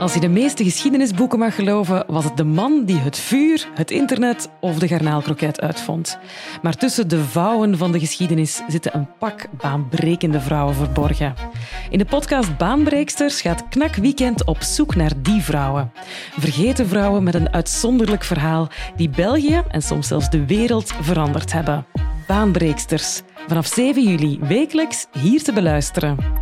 Als je de meeste geschiedenisboeken mag geloven, was het de man die het vuur, het internet of de garnaalkroket uitvond. Maar tussen de vouwen van de geschiedenis zitten een pak baanbrekende vrouwen verborgen. In de podcast Baanbreeksters gaat Knak Weekend op zoek naar die vrouwen. Vergeten vrouwen met een uitzonderlijk verhaal die België en soms zelfs de wereld veranderd hebben. Baanbreeksters. Vanaf 7 juli wekelijks hier te beluisteren.